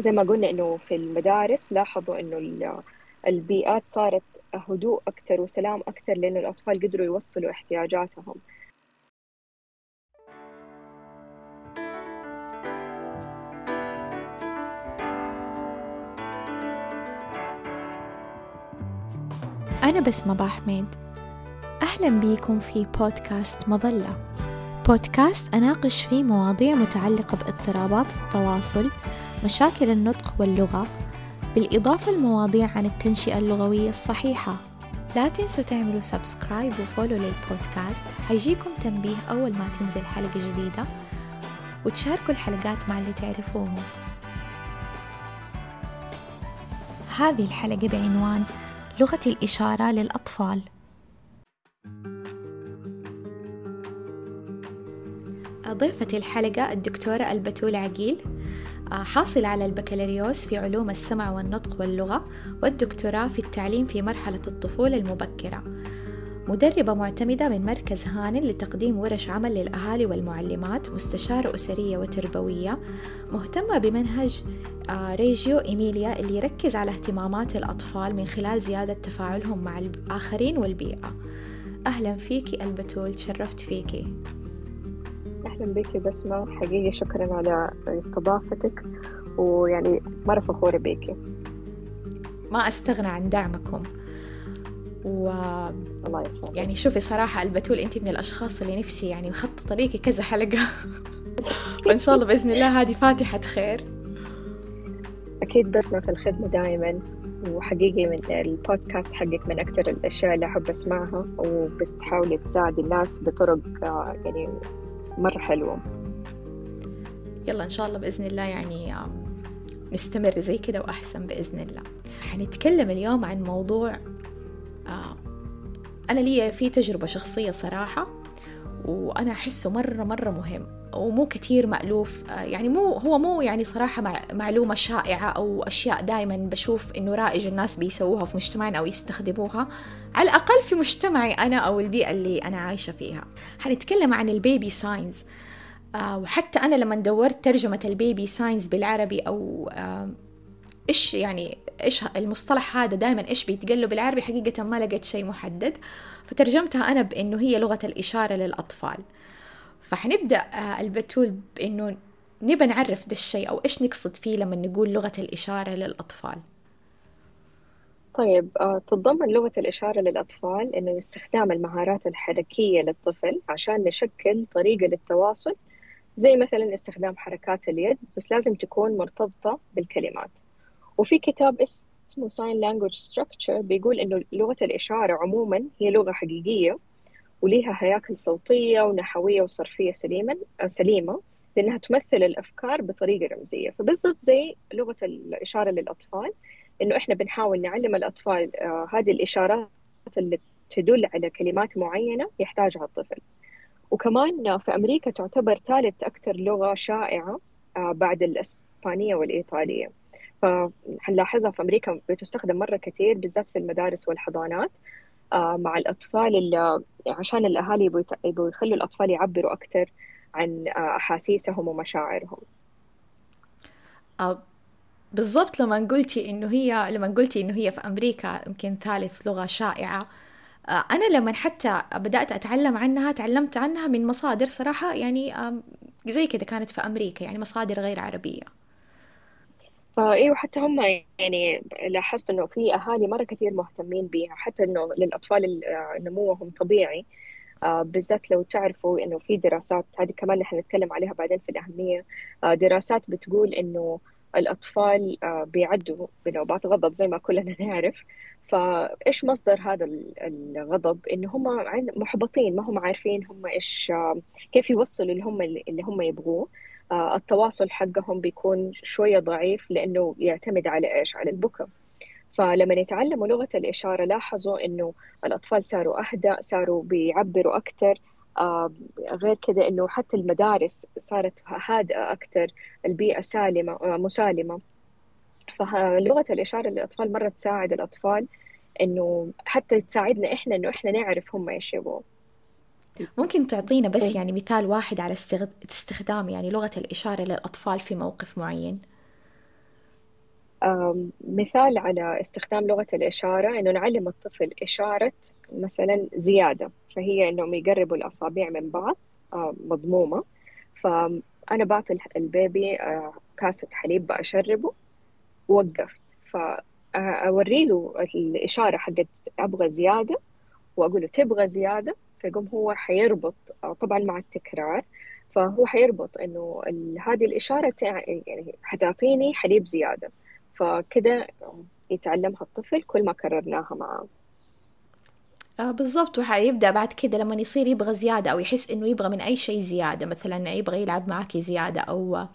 زي ما قلنا إنه في المدارس لاحظوا إنه البيئات صارت هدوء أكثر وسلام أكثر لأنه الأطفال قدروا يوصلوا احتياجاتهم. أنا بسمة باحمد. أهلا بيكم في بودكاست مظلة. بودكاست أناقش فيه مواضيع متعلقة باضطرابات التواصل مشاكل النطق واللغة بالإضافة لمواضيع عن التنشئة اللغوية الصحيحة. لا تنسوا تعملوا سبسكرايب وفولو للبودكاست. حيجيكم تنبيه أول ما تنزل حلقة جديدة وتشاركوا الحلقات مع اللي تعرفوهم. هذه الحلقة بعنوان لغة الإشارة للأطفال. ضيفة الحلقة الدكتورة ألبتول عقيل. حاصلة على البكالوريوس في علوم السمع والنطق واللغة والدكتوراه في التعليم في مرحلة الطفولة المبكرة. مدربة معتمدة من مركز هانن لتقديم ورش عمل للأهالي والمعلمات مستشارة أسرية وتربوية مهتمة بمنهج آه، ريجيو إيميليا اللي يركز على اهتمامات الأطفال من خلال زيادة تفاعلهم مع الآخرين والبيئة. أهلا فيكي ألبتول تشرفت فيكي. أهلا بك بسمة. حقيقي شكرا على استضافتك ويعني مرة فخورة بك ما أستغنى عن دعمكم. و الله يسعدك. يعني شوفي صراحة البتول أنت من الأشخاص اللي نفسي يعني مخططة ليكي كذا حلقة. فإن شاء الله بإذن الله هذه فاتحة خير. أكيد بسمة في الخدمة دائما وحقيقي من البودكاست حقك من أكثر الأشياء اللي أحب أسمعها. وبتحاولي تساعد الناس بطرق آه، يعني مرة حلوة. يلا إن شاء الله بإذن الله يعني نستمر زي كده وأحسن بإذن الله. حنتكلم اليوم عن موضوع أنا لي في تجربة شخصية صراحة. وأنا أحسه مرة مرة مهم ومو كتير مألوف. آه، يعني مو هو مو يعني صراحة معلومة شائعة أو أشياء دائما بشوف إنه رائج الناس بيسووها في مجتمعنا أو يستخدموها. على الأقل في مجتمعي أنا أو البيئة اللي أنا عايشة فيها. حنتكلم عن ال baby signs. آه، وحتى أنا لما دورت ترجمة ال baby signs بالعربي أو إيش يعني إيش المصطلح هذا دائما إيش بيتقال بالعربي حقيقة ما لقيت شيء محدد. فترجمتها أنا بإنه هي لغة الإشارة للأطفال. فحنبدأ آه، البتول بإنه نبى نعرف ده الشيء أو إيش نقصد فيه لما نقول لغة الإشارة للأطفال. طيب آه، تتضمن لغة الإشارة للأطفال إنه استخدام المهارات الحركية للطفل عشان نشكل طريقة للتواصل زي مثلا استخدام حركات اليد بس لازم تكون مرتبطة بالكلمات. وفي كتاب اسمه Sign Language Structure بيقول إنه لغة الإشارة عموما هي لغة حقيقية وليها هياكل صوتية ونحوية وصرفية سليمة سليمة لأنها تمثل الأفكار بطريقة رمزية. فبالضبط زي لغة الإشارة للأطفال إنه إحنا بنحاول نعلم الأطفال آه هذه الإشارات اللي تدل على كلمات معينة يحتاجها الطفل. وكمان في أمريكا تعتبر ثالث أكثر لغة شائعة آه بعد الإسبانية والإيطالية. فحنلاحظها في أمريكا بتستخدم مرة كثير بالذات في المدارس والحضانات آه، مع الأطفال اللي عشان الأهالي يبغوا يخلوا الأطفال يعبروا أكثر عن آه، أحاسيسهم ومشاعرهم. آه، بالضبط لما قلتي إنه هي لما قلتي إنه هي في أمريكا يمكن ثالث لغة شائعة أنا لما حتى بدأت أتعلم عنها تعلمت عنها من مصادر صراحة يعني زي كده كانت في أمريكا يعني مصادر غير عربية. فايوه حتى هم يعني لاحظت إنه في أهالي مرة كثير مهتمين بيها حتى إنه للأطفال نموهم طبيعي. آه، بالذات لو تعرفوا إنه في دراسات هذه كمان نحن نتكلم عليها بعدين في الأهمية. آه، دراسات بتقول إنه الأطفال آه، بيعدوا بنوبات غضب زي ما كلنا نعرف. فإيش مصدر هذا الغضب؟ إنه هم محبطين ما هم عارفين هم إيش كيف يوصلوا اللي هم اللي هم يبغوه. آه، التواصل حقهم بيكون شوية ضعيف لأنه يعتمد على إيش؟ على البكاء فلما يتعلموا لغة الإشارة لاحظوا إنه الأطفال صاروا أهدى صاروا بيعبروا أكثر آه غير كذا إنه حتى المدارس صارت هادئة أكثر البيئة سالمة آه مسالمة. فلغة الإشارة للأطفال مرة تساعد الأطفال إنه حتى تساعدنا إحنا إنه إحنا نعرف هم إيش يبغوا ممكن تعطينا بس إيه. يعني مثال واحد على استخدام يعني لغة الإشارة للأطفال في موقف معين؟ مثال على استخدام لغة الإشارة إنه نعلم الطفل إشارة مثلا زيادة فهي إنهم يقربوا الأصابع من بعض مضمومة. فأنا بعطي البيبي كاسة حليب بأشربه وقفت. فأوري له الإشارة حقت أبغى زيادة وأقول له تبغى زيادة فيقوم هو حيربط طبعا مع التكرار. فهو حيربط إنه هذه الإشارة يعني حتعطيني حليب زيادة. فكده يتعلمها الطفل كل ما كررناها معه. آه بالضبط. وحيبدأ بعد كده لما يصير يبغى زيادة أو يحس إنه يبغى من أي شيء زيادة. مثلا يبغى يلعب معاكي زيادة أو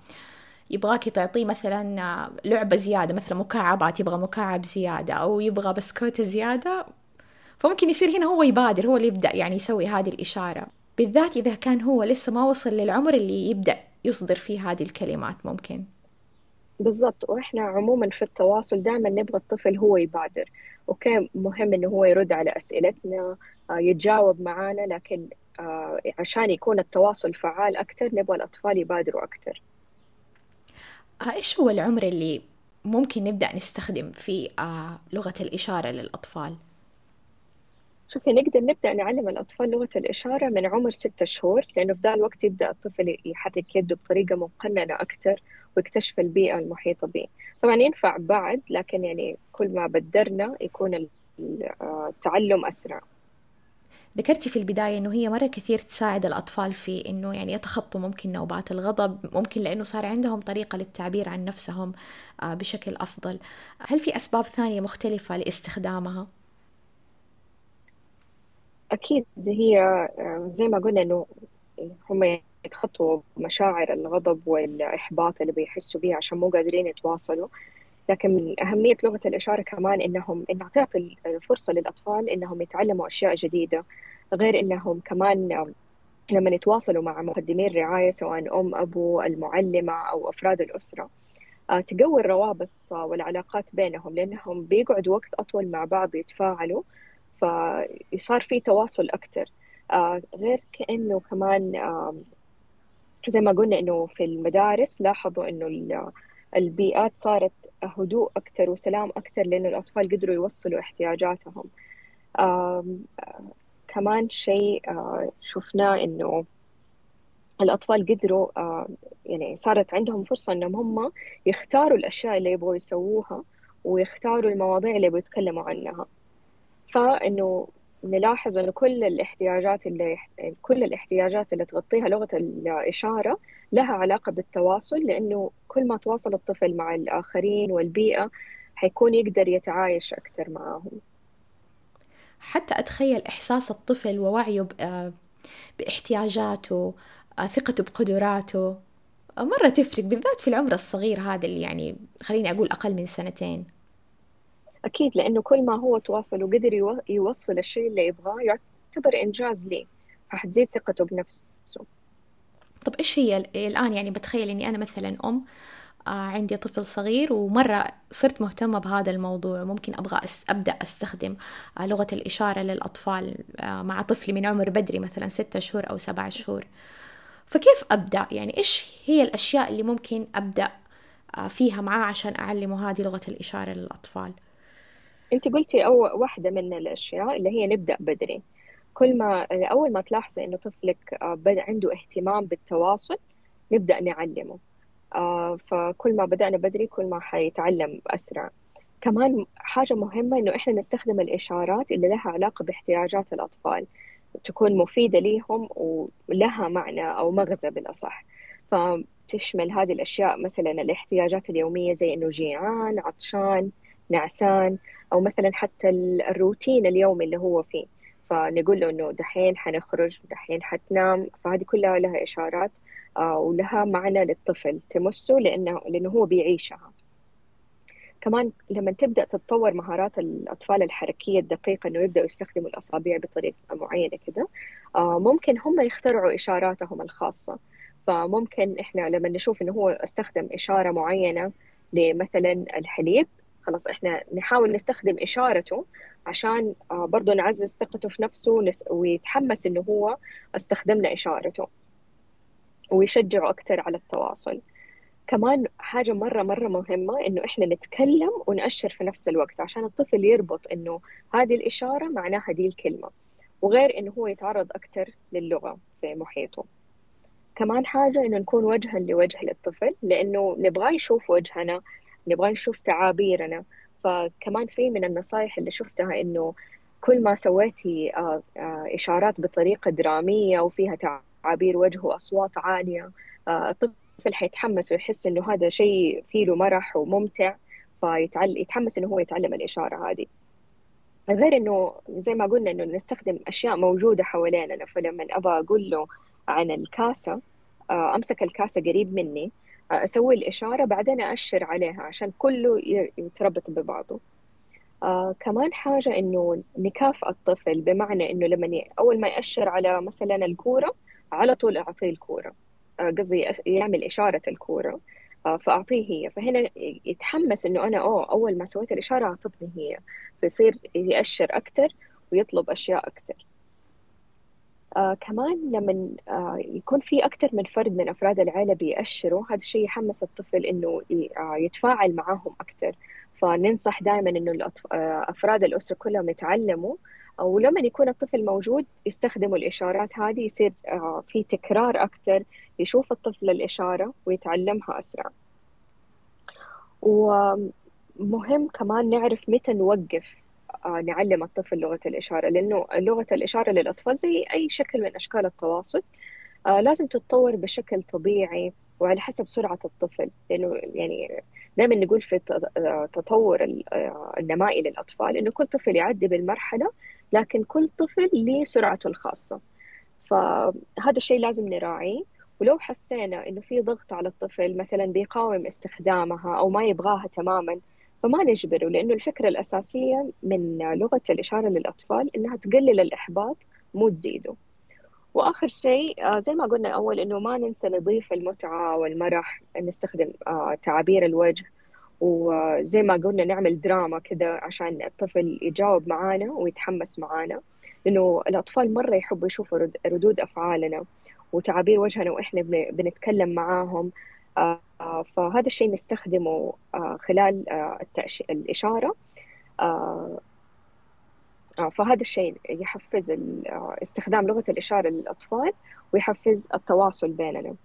يبغاكي تعطيه مثلا لعبة زيادة مثلا مكعبات يبغى مكعب زيادة أو يبغى بسكوت زيادة. فممكن يصير هنا هو يبادر هو اللي يبدأ يعني يسوي هذه الإشارة. بالذات إذا كان هو لسه ما وصل للعمر اللي يبدأ يصدر فيه هذه الكلمات ممكن. بالضبط. وإحنا عموما في التواصل دائما نبغى الطفل هو يبادر. أوكي مهم إنه هو يرد على أسئلتنا آه، يتجاوب معنا لكن آه، عشان يكون التواصل فعال أكثر نبغى الأطفال يبادروا أكثر آه، إيش هو العمر اللي ممكن نبدأ نستخدم فيه لغة الإشارة للأطفال؟ شوفي نقدر نبدأ نعلم الأطفال لغة الإشارة من عمر ستة شهور لأنه في ذا الوقت يبدأ الطفل يحرك يده بطريقة مقننة أكثر ويكتشف البيئة المحيطة به. طبعا ينفع بعد لكن يعني كل ما بدرنا يكون التعلم أسرع. ذكرتي في البداية إنه هي مرة كثير تساعد الأطفال في إنه يعني يتخطوا ممكن نوبات الغضب ممكن لأنه صار عندهم طريقة للتعبير عن نفسهم آه، بشكل أفضل. هل في أسباب ثانية مختلفة لاستخدامها؟ أكيد هي آه، زي ما قلنا إنه هم يتخطوا مشاعر الغضب والإحباط اللي بيحسوا بيها عشان مو قادرين يتواصلوا. لكن من أهمية لغة الإشارة كمان إنهم إنها تعطي الفرصة للأطفال إنهم يتعلموا أشياء جديدة غير إنهم كمان لما يتواصلوا مع مقدمين رعاية سواء أم أبو المعلمة أو أفراد الأسرة آه، تقوي الروابط والعلاقات بينهم لأنهم بيقعدوا وقت أطول مع بعض يتفاعلوا فصار في تواصل أكثر آه، غير كأنه كمان زي ما قلنا إنه في المدارس لاحظوا إنه البيئات صارت هدوء أكثر وسلام أكثر لأنه الأطفال قدروا يوصلوا احتياجاتهم. كمان شيء آه، شفناه إنه الأطفال قدروا يعني صارت عندهم فرصة إنهم هم يختاروا الأشياء اللي يبغوا يسووها ويختاروا المواضيع اللي يبغوا يتكلموا عنها. فإنه نلاحظ إنه كل الاحتياجات اللي كل الاحتياجات اللي تغطيها لغة الإشارة لها علاقة بالتواصل لأنه كل ما تواصل الطفل مع الآخرين والبيئة حيكون يقدر يتعايش أكثر معهم حتى أتخيل إحساس الطفل ووعيه باحتياجاته ثقته بقدراته. مرة تفرق بالذات في العمر الصغير هذا اللي يعني خليني أقول أقل من سنتين. أكيد لأنه كل ما هو تواصل وقدر يوصل الشيء اللي يبغاه يعتبر إنجاز لي. فحتزيد ثقته بنفسه. طب إيش هي الآن يعني بتخيل إني أنا مثلا أم آه، عندي طفل صغير ومرة صرت مهتمة بهذا الموضوع. ممكن أبغى أبدأ أستخدم آه، لغة الإشارة للأطفال آه، مع طفلي من عمر بدري مثلا ستة شهور أو سبعة شهور. فكيف أبدأ؟ يعني إيش هي الأشياء اللي ممكن أبدأ فيها معاه عشان أعلمه هذه لغة الإشارة للأطفال؟ انت قلتي أو واحدة من الأشياء اللي هي نبدأ بدري. كل ما أول ما تلاحظي إنه طفلك آه، عنده اهتمام بالتواصل نبدأ نعلمه. آه، فكل ما بدأنا بدري كل ما حيتعلم أسرع. كمان حاجة مهمة إنه إحنا نستخدم الإشارات اللي لها علاقة باحتياجات الأطفال. تكون مفيدة ليهم ولها معنى أو مغزى بالأصح. فتشمل هذه الأشياء مثلا الاحتياجات اليومية زي إنه جيعان عطشان نعسان. أو مثلا حتى الروتين اليومي اللي هو فيه. فنقول له إنه دحين حنخرج دحين حتنام. فهذه كلها لها إشارات آه، ولها معنى للطفل تمسه لأنه لأنه هو بيعيشها. كمان لما تبدأ تتطور مهارات الأطفال الحركية الدقيقة إنه يبدأوا يستخدموا الأصابع بطريقة معينة كده آه، ممكن هم يخترعوا إشاراتهم الخاصة. فممكن إحنا لما نشوف إنه هو استخدم إشارة معينة لمثلا الحليب خلاص إحنا نحاول نستخدم إشارته عشان آه، برضه نعزز ثقته في نفسه ويتحمس إنه هو استخدمنا إشارته ويشجعه أكثر على التواصل. كمان حاجة مرة مرة مهمة إنه إحنا نتكلم ونأشر في نفس الوقت عشان الطفل يربط إنه هذه الإشارة معناها دي الكلمة وغير إنه هو يتعرض أكتر للغة في محيطه. كمان حاجة إنه نكون وجها لوجه للطفل لأنه نبغى يشوف وجهنا نبغى نشوف تعابيرنا. فكمان في من النصائح اللي شفتها إنه كل ما سويتي آه، آه، إشارات بطريقة درامية وفيها تعابير وجه وأصوات عالية آه، الطفل حيتحمس ويحس إنه هذا شيء فيه له مرح وممتع فيتحمس إنه هو يتعلم الإشارة هذه. غير إنه زي ما قلنا إنه نستخدم أشياء موجودة حواليننا فلما أبغى أقول له عن الكاسة أمسك الكاسة قريب مني أسوي الإشارة بعدين أأشر عليها عشان كله يتربط ببعضه. آه كمان حاجة إنه نكافئ الطفل بمعنى إنه لما أول ما يأشر على مثلا الكورة على طول أعطيه الكورة. آه قصدي يعمل إشارة الكورة. آه فأعطيه هي. فهنا يتحمس إنه أنا أوه أول ما سويت الإشارة أعطتني هي. فيصير يأشر أكتر ويطلب أشياء أكتر. آه كمان لما آه يكون في أكثر من فرد من أفراد العائلة بيأشروا هذا الشيء يحمس الطفل إنه آه يتفاعل معهم أكثر فننصح دائما إنه آه أفراد الأسرة كلهم يتعلموا. ولما يكون الطفل موجود يستخدموا الإشارات هذه يصير آه في تكرار أكثر يشوف الطفل الإشارة ويتعلمها أسرع. ومهم كمان نعرف متى نوقف. نعلم الطفل لغة الإشارة لأنه لغة الإشارة للأطفال زي أي شكل من أشكال التواصل آه، لازم تتطور بشكل طبيعي وعلى حسب سرعة الطفل لأنه يعني دائما نقول في تطور النمائي للأطفال إنه كل طفل يعدي بالمرحلة لكن كل طفل له سرعته الخاصة. فهذا الشيء لازم نراعيه. ولو حسينا إنه في ضغط على الطفل مثلا بيقاوم استخدامها أو ما يبغاها تماما فما نجبره لأنه الفكرة الأساسية من لغة الإشارة للأطفال إنها تقلل الإحباط مو تزيده. وآخر شيء آه، زي ما قلنا أول إنه ما ننسى نضيف المتعة والمرح نستخدم آه، تعابير الوجه. وزي ما قلنا نعمل دراما كذا عشان الطفل يجاوب معانا ويتحمس معانا. لأنه الأطفال مرة يحبوا يشوفوا ردود أفعالنا وتعابير وجهنا وإحنا بنتكلم معاهم. آه، فهذا الشيء نستخدمه خلال الإشارة. آه، فهذا الشيء يحفز استخدام لغة الإشارة للأطفال ويحفز التواصل بيننا.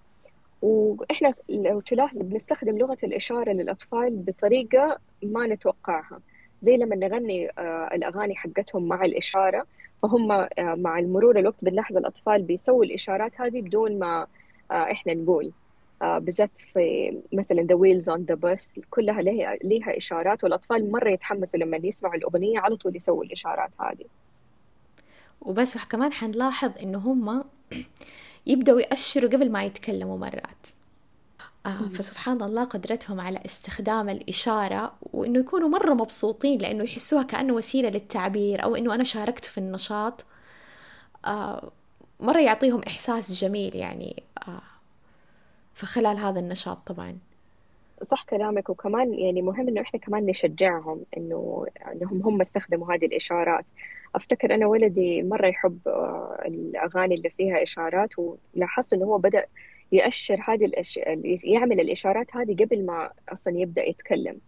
وإحنا لو تلاحظ بنستخدم لغة الإشارة للأطفال بطريقة ما نتوقعها. زي لما نغني آه، الأغاني حقتهم مع الإشارة فهم آه، مع المرور الوقت بنلاحظ الأطفال بيسووا الإشارات هذه بدون ما إحنا نقول. آه، بالذات في مثلا the wheels on the bus كلها لها لها إشارات والأطفال مرة يتحمسوا لما يسمعوا الأغنية على طول يسووا الإشارات هذه. وبس وكمان حنلاحظ إنه هم يبدأوا يأشروا قبل ما يتكلموا مرات. آه فسبحان الله قدرتهم على استخدام الإشارة وإنه يكونوا مرة مبسوطين لأنه يحسوها كأنه وسيلة للتعبير أو إنه أنا شاركت في النشاط. آه مرة يعطيهم إحساس جميل يعني. آه فخلال هذا النشاط طبعا. صح كلامك وكمان يعني مهم إنه إحنا كمان نشجعهم إنه إنهم هم استخدموا هذه الإشارات. أفتكر أنا ولدي مرة يحب آه، الأغاني اللي فيها إشارات ولاحظت إنه هو بدأ يأشر هذه الأش... يعمل الإشارات هذه قبل ما أصلا يبدأ يتكلم.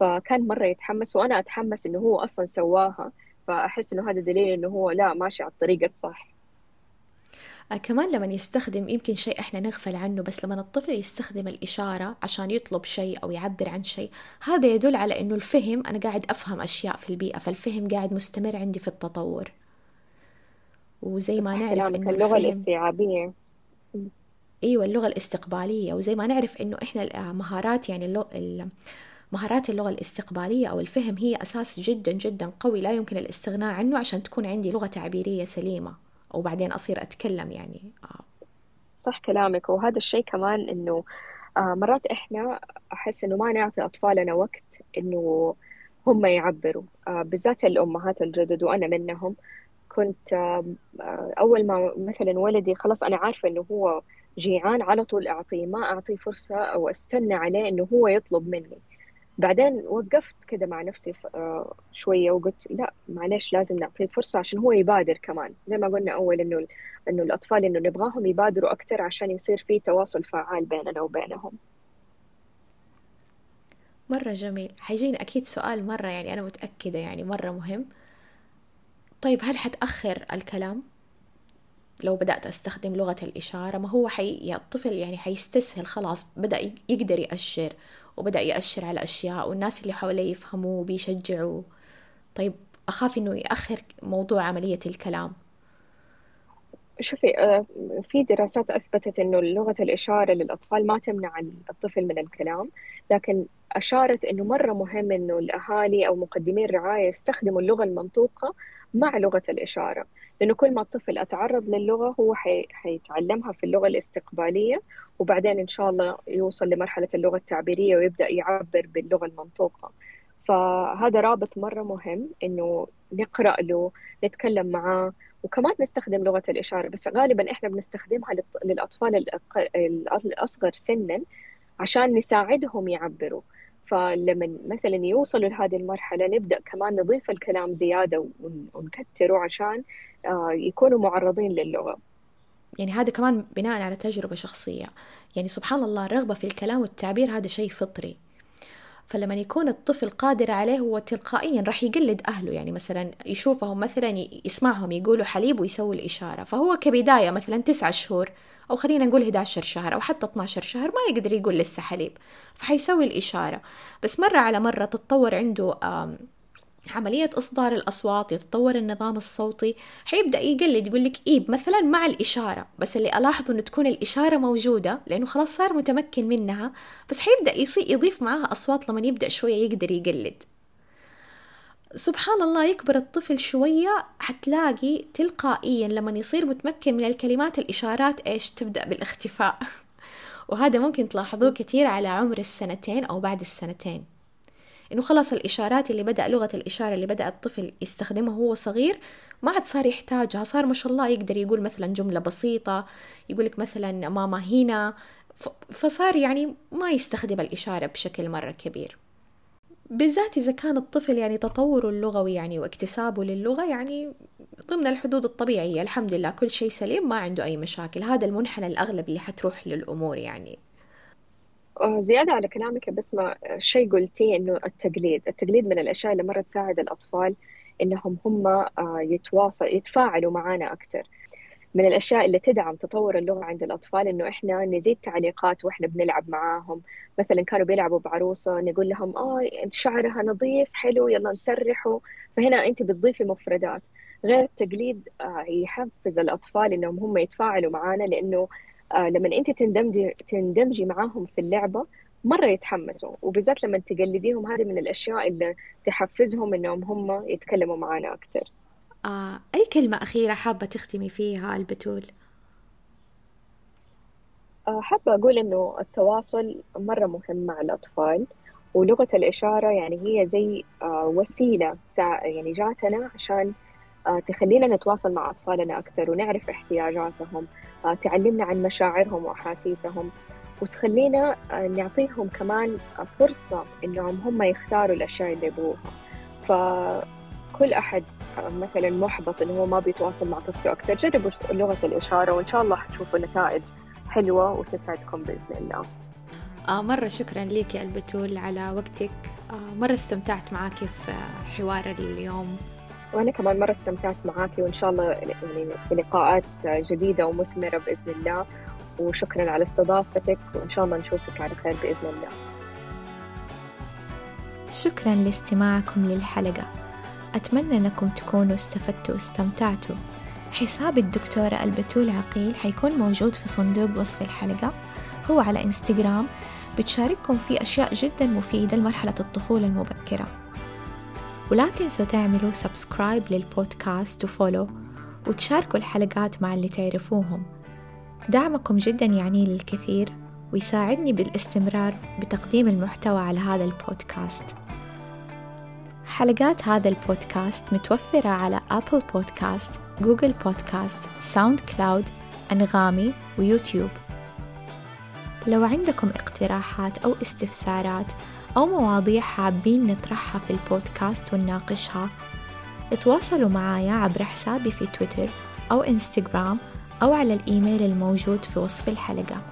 فكان مرة يتحمس وأنا أتحمس إنه هو أصلا سواها. فأحس إنه هذا دليل إنه هو لا ماشي على الطريق الصح. كمان لما يستخدم يمكن شيء إحنا نغفل عنه بس لما الطفل يستخدم الإشارة عشان يطلب شيء أو يعبر عن شيء هذا يدل على إنه الفهم أنا قاعد أفهم أشياء في البيئة فالفهم قاعد مستمر عندي في التطور. وزي ما نعرف إنه اللغة الاستيعابية. إيوه اللغة الاستقبالية. وزي ما نعرف إنه إحنا مهارات يعني اللغة مهارات اللغة الاستقبالية أو الفهم هي أساس جدا جدا قوي لا يمكن الاستغناء عنه عشان تكون عندي لغة تعبيرية سليمة. وبعدين أصير أتكلم يعني. صح كلامك. وهذا الشيء كمان إنه آه مرات إحنا أحس إنه ما نعطي أطفالنا وقت إنه هم يعبروا. آه بالذات الأمهات الجدد وأنا منهم كنت آه أول ما مثلا ولدي خلاص أنا عارفة إنه هو جيعان على طول أعطيه ما أعطيه فرصة أو أستنى عليه إنه هو يطلب مني. بعدين وقفت كده مع نفسي آه، شوية وقلت لا معلش لازم نعطيه فرصة عشان هو يبادر كمان. زي ما قلنا أول إنه إنه الأطفال إنه نبغاهم يبادروا أكثر عشان يصير في تواصل فعال بيننا وبينهم. مرة جميل. حيجيني أكيد سؤال مرة يعني أنا متأكدة يعني مرة مهم. طيب هل حتأخر الكلام؟ لو بدأت أستخدم لغة الإشارة ما هو حي... يعني الطفل يعني حيستسهل خلاص بدأ يقدر يأشر وبدأ يأشر على أشياء والناس اللي حواليه يفهموه وبيشجعوا طيب أخاف إنه يأخر موضوع عملية الكلام. شوفي آه، في دراسات أثبتت إنه لغة الإشارة للأطفال ما تمنع الطفل من الكلام لكن أشارت إنه مرة مهم إنه الأهالي أو مقدمي الرعاية يستخدموا اللغة المنطوقة مع لغة الإشارة لأنه كل ما الطفل أتعرض للغة هو حي... حيتعلمها في اللغة الاستقبالية وبعدين إن شاء الله يوصل لمرحلة اللغة التعبيرية ويبدأ يعبر باللغة المنطوقة. فهذا رابط مرة مهم إنه نقرأ له نتكلم معاه وكمان نستخدم لغة الإشارة. بس غالبا إحنا بنستخدمها للأطفال الأصغر سنا عشان نساعدهم يعبروا. فلما مثلا يوصلوا لهذه المرحلة نبدأ كمان نضيف الكلام زيادة ونكتره عشان آه، يكونوا معرضين للغة. يعني هذا كمان بناء على تجربة شخصية. يعني سبحان الله الرغبة في الكلام والتعبير هذا شيء فطري. فلما يكون الطفل قادر عليه هو تلقائيا راح يقلد أهله. يعني مثلا يشوفهم مثلا يسمعهم يقولوا حليب ويسوي الإشارة. فهو كبداية مثلا تسعة شهور أو خلينا نقول 11 شهر أو حتى 12 شهر ما يقدر يقول لسه حليب فحيسوي الإشارة. بس مرة على مرة تتطور عنده عملية إصدار الأصوات يتطور النظام الصوتي. حيبدأ يقلد يقول لك إيب مثلا مع الإشارة. بس اللي ألاحظه إنه تكون الإشارة موجودة لأنه خلاص صار متمكن منها. بس حيبدأ يضيف معاها أصوات لما يبدأ شوية يقدر يقلد. سبحان الله يكبر الطفل شوية حتلاقي تلقائيا لما يصير متمكن من الكلمات الإشارات إيش تبدأ بالاختفاء. وهذا ممكن تلاحظوه كثير على عمر السنتين أو بعد السنتين. إنه خلاص الإشارات اللي بدأ لغة الإشارة اللي بدأ الطفل يستخدمها وهو صغير ما عاد صار يحتاجها صار ما شاء الله يقدر يقول مثلا جملة بسيطة يقولك مثلا ماما هنا فصار يعني ما يستخدم الإشارة بشكل مرة كبير. بالذات إذا كان الطفل يعني تطوره اللغوي يعني واكتسابه للغة يعني ضمن الحدود الطبيعية الحمد لله كل شيء سليم ما عنده أي مشاكل. هذا المنحنى الأغلب اللي حتروح للأمور يعني. زيادة على كلامك بس ما شيء قلتيه إنه التقليد. التقليد من الأشياء اللي مرة تساعد الأطفال إنهم هم آه، يتواصل يتفاعلوا معنا أكثر من الأشياء اللي تدعم تطور اللغة عند الأطفال إنه إحنا نزيد تعليقات وإحنا بنلعب معاهم. مثلا كانوا بيلعبوا بعروسة نقول لهم آه شعرها نظيف حلو يلا نسرحه فهنا أنت بتضيفي مفردات. غير التقليد آه، يحفز الأطفال إنهم هم يتفاعلوا معانا لأنه آه، لما أنت تندمجي تندمجي معاهم في اللعبة مرة يتحمسوا. وبالذات لما تقلديهم هذه من الأشياء اللي تحفزهم إنهم هم يتكلموا معنا أكثر آه، أي كلمة أخيرة حابة تختمي فيها البتول؟ آه، حابة أقول إنه التواصل مرة مهم مع الأطفال. ولغة الإشارة يعني هي زي آه، وسيلة يعني جاتنا عشان تخلينا نتواصل مع أطفالنا أكثر ونعرف احتياجاتهم آه، تعلمنا عن مشاعرهم وأحاسيسهم وتخلينا آه، نعطيهم كمان فرصة إنهم هم يختاروا الأشياء اللي يبغوها. فكل أحد آه، مثلا محبط إنه هو ما بيتواصل مع طفله أكثر جربوا لغة الإشارة وإن شاء الله حتشوفوا نتائج حلوة وتسعدكم بإذن الله. آه مرة شكرا لك يا البتول على وقتك. آه مرة استمتعت معك في حوار اليوم. وأنا كمان مرة استمتعت معاكي وإن شاء الله يعني في لقاءات جديدة ومثمرة بإذن الله. وشكرا على استضافتك وإن شاء الله نشوفك على خير بإذن الله. شكرا لاستماعكم للحلقة. أتمنى أنكم تكونوا استفدتوا واستمتعتوا. حساب الدكتورة البتول عقيل حيكون موجود في صندوق وصف الحلقة. هو على إنستغرام. بتشارككم فيه أشياء جدا مفيدة لمرحلة الطفولة المبكرة. ولا تنسوا تعملوا سبسكرايب للبودكاست وفولو وتشاركوا الحلقات مع اللي تعرفوهم. دعمكم جدا يعني الكثير ويساعدني بالاستمرار بتقديم المحتوى على هذا البودكاست. حلقات هذا البودكاست متوفرة على Apple Podcast، Google Podcast، SoundCloud، أنغامي ويوتيوب لو عندكم اقتراحات أو استفسارات أو مواضيع حابين نطرحها في البودكاست ونناقشها. اتواصلوا معايا عبر حسابي في تويتر أو إنستغرام أو على الإيميل الموجود في وصف الحلقة.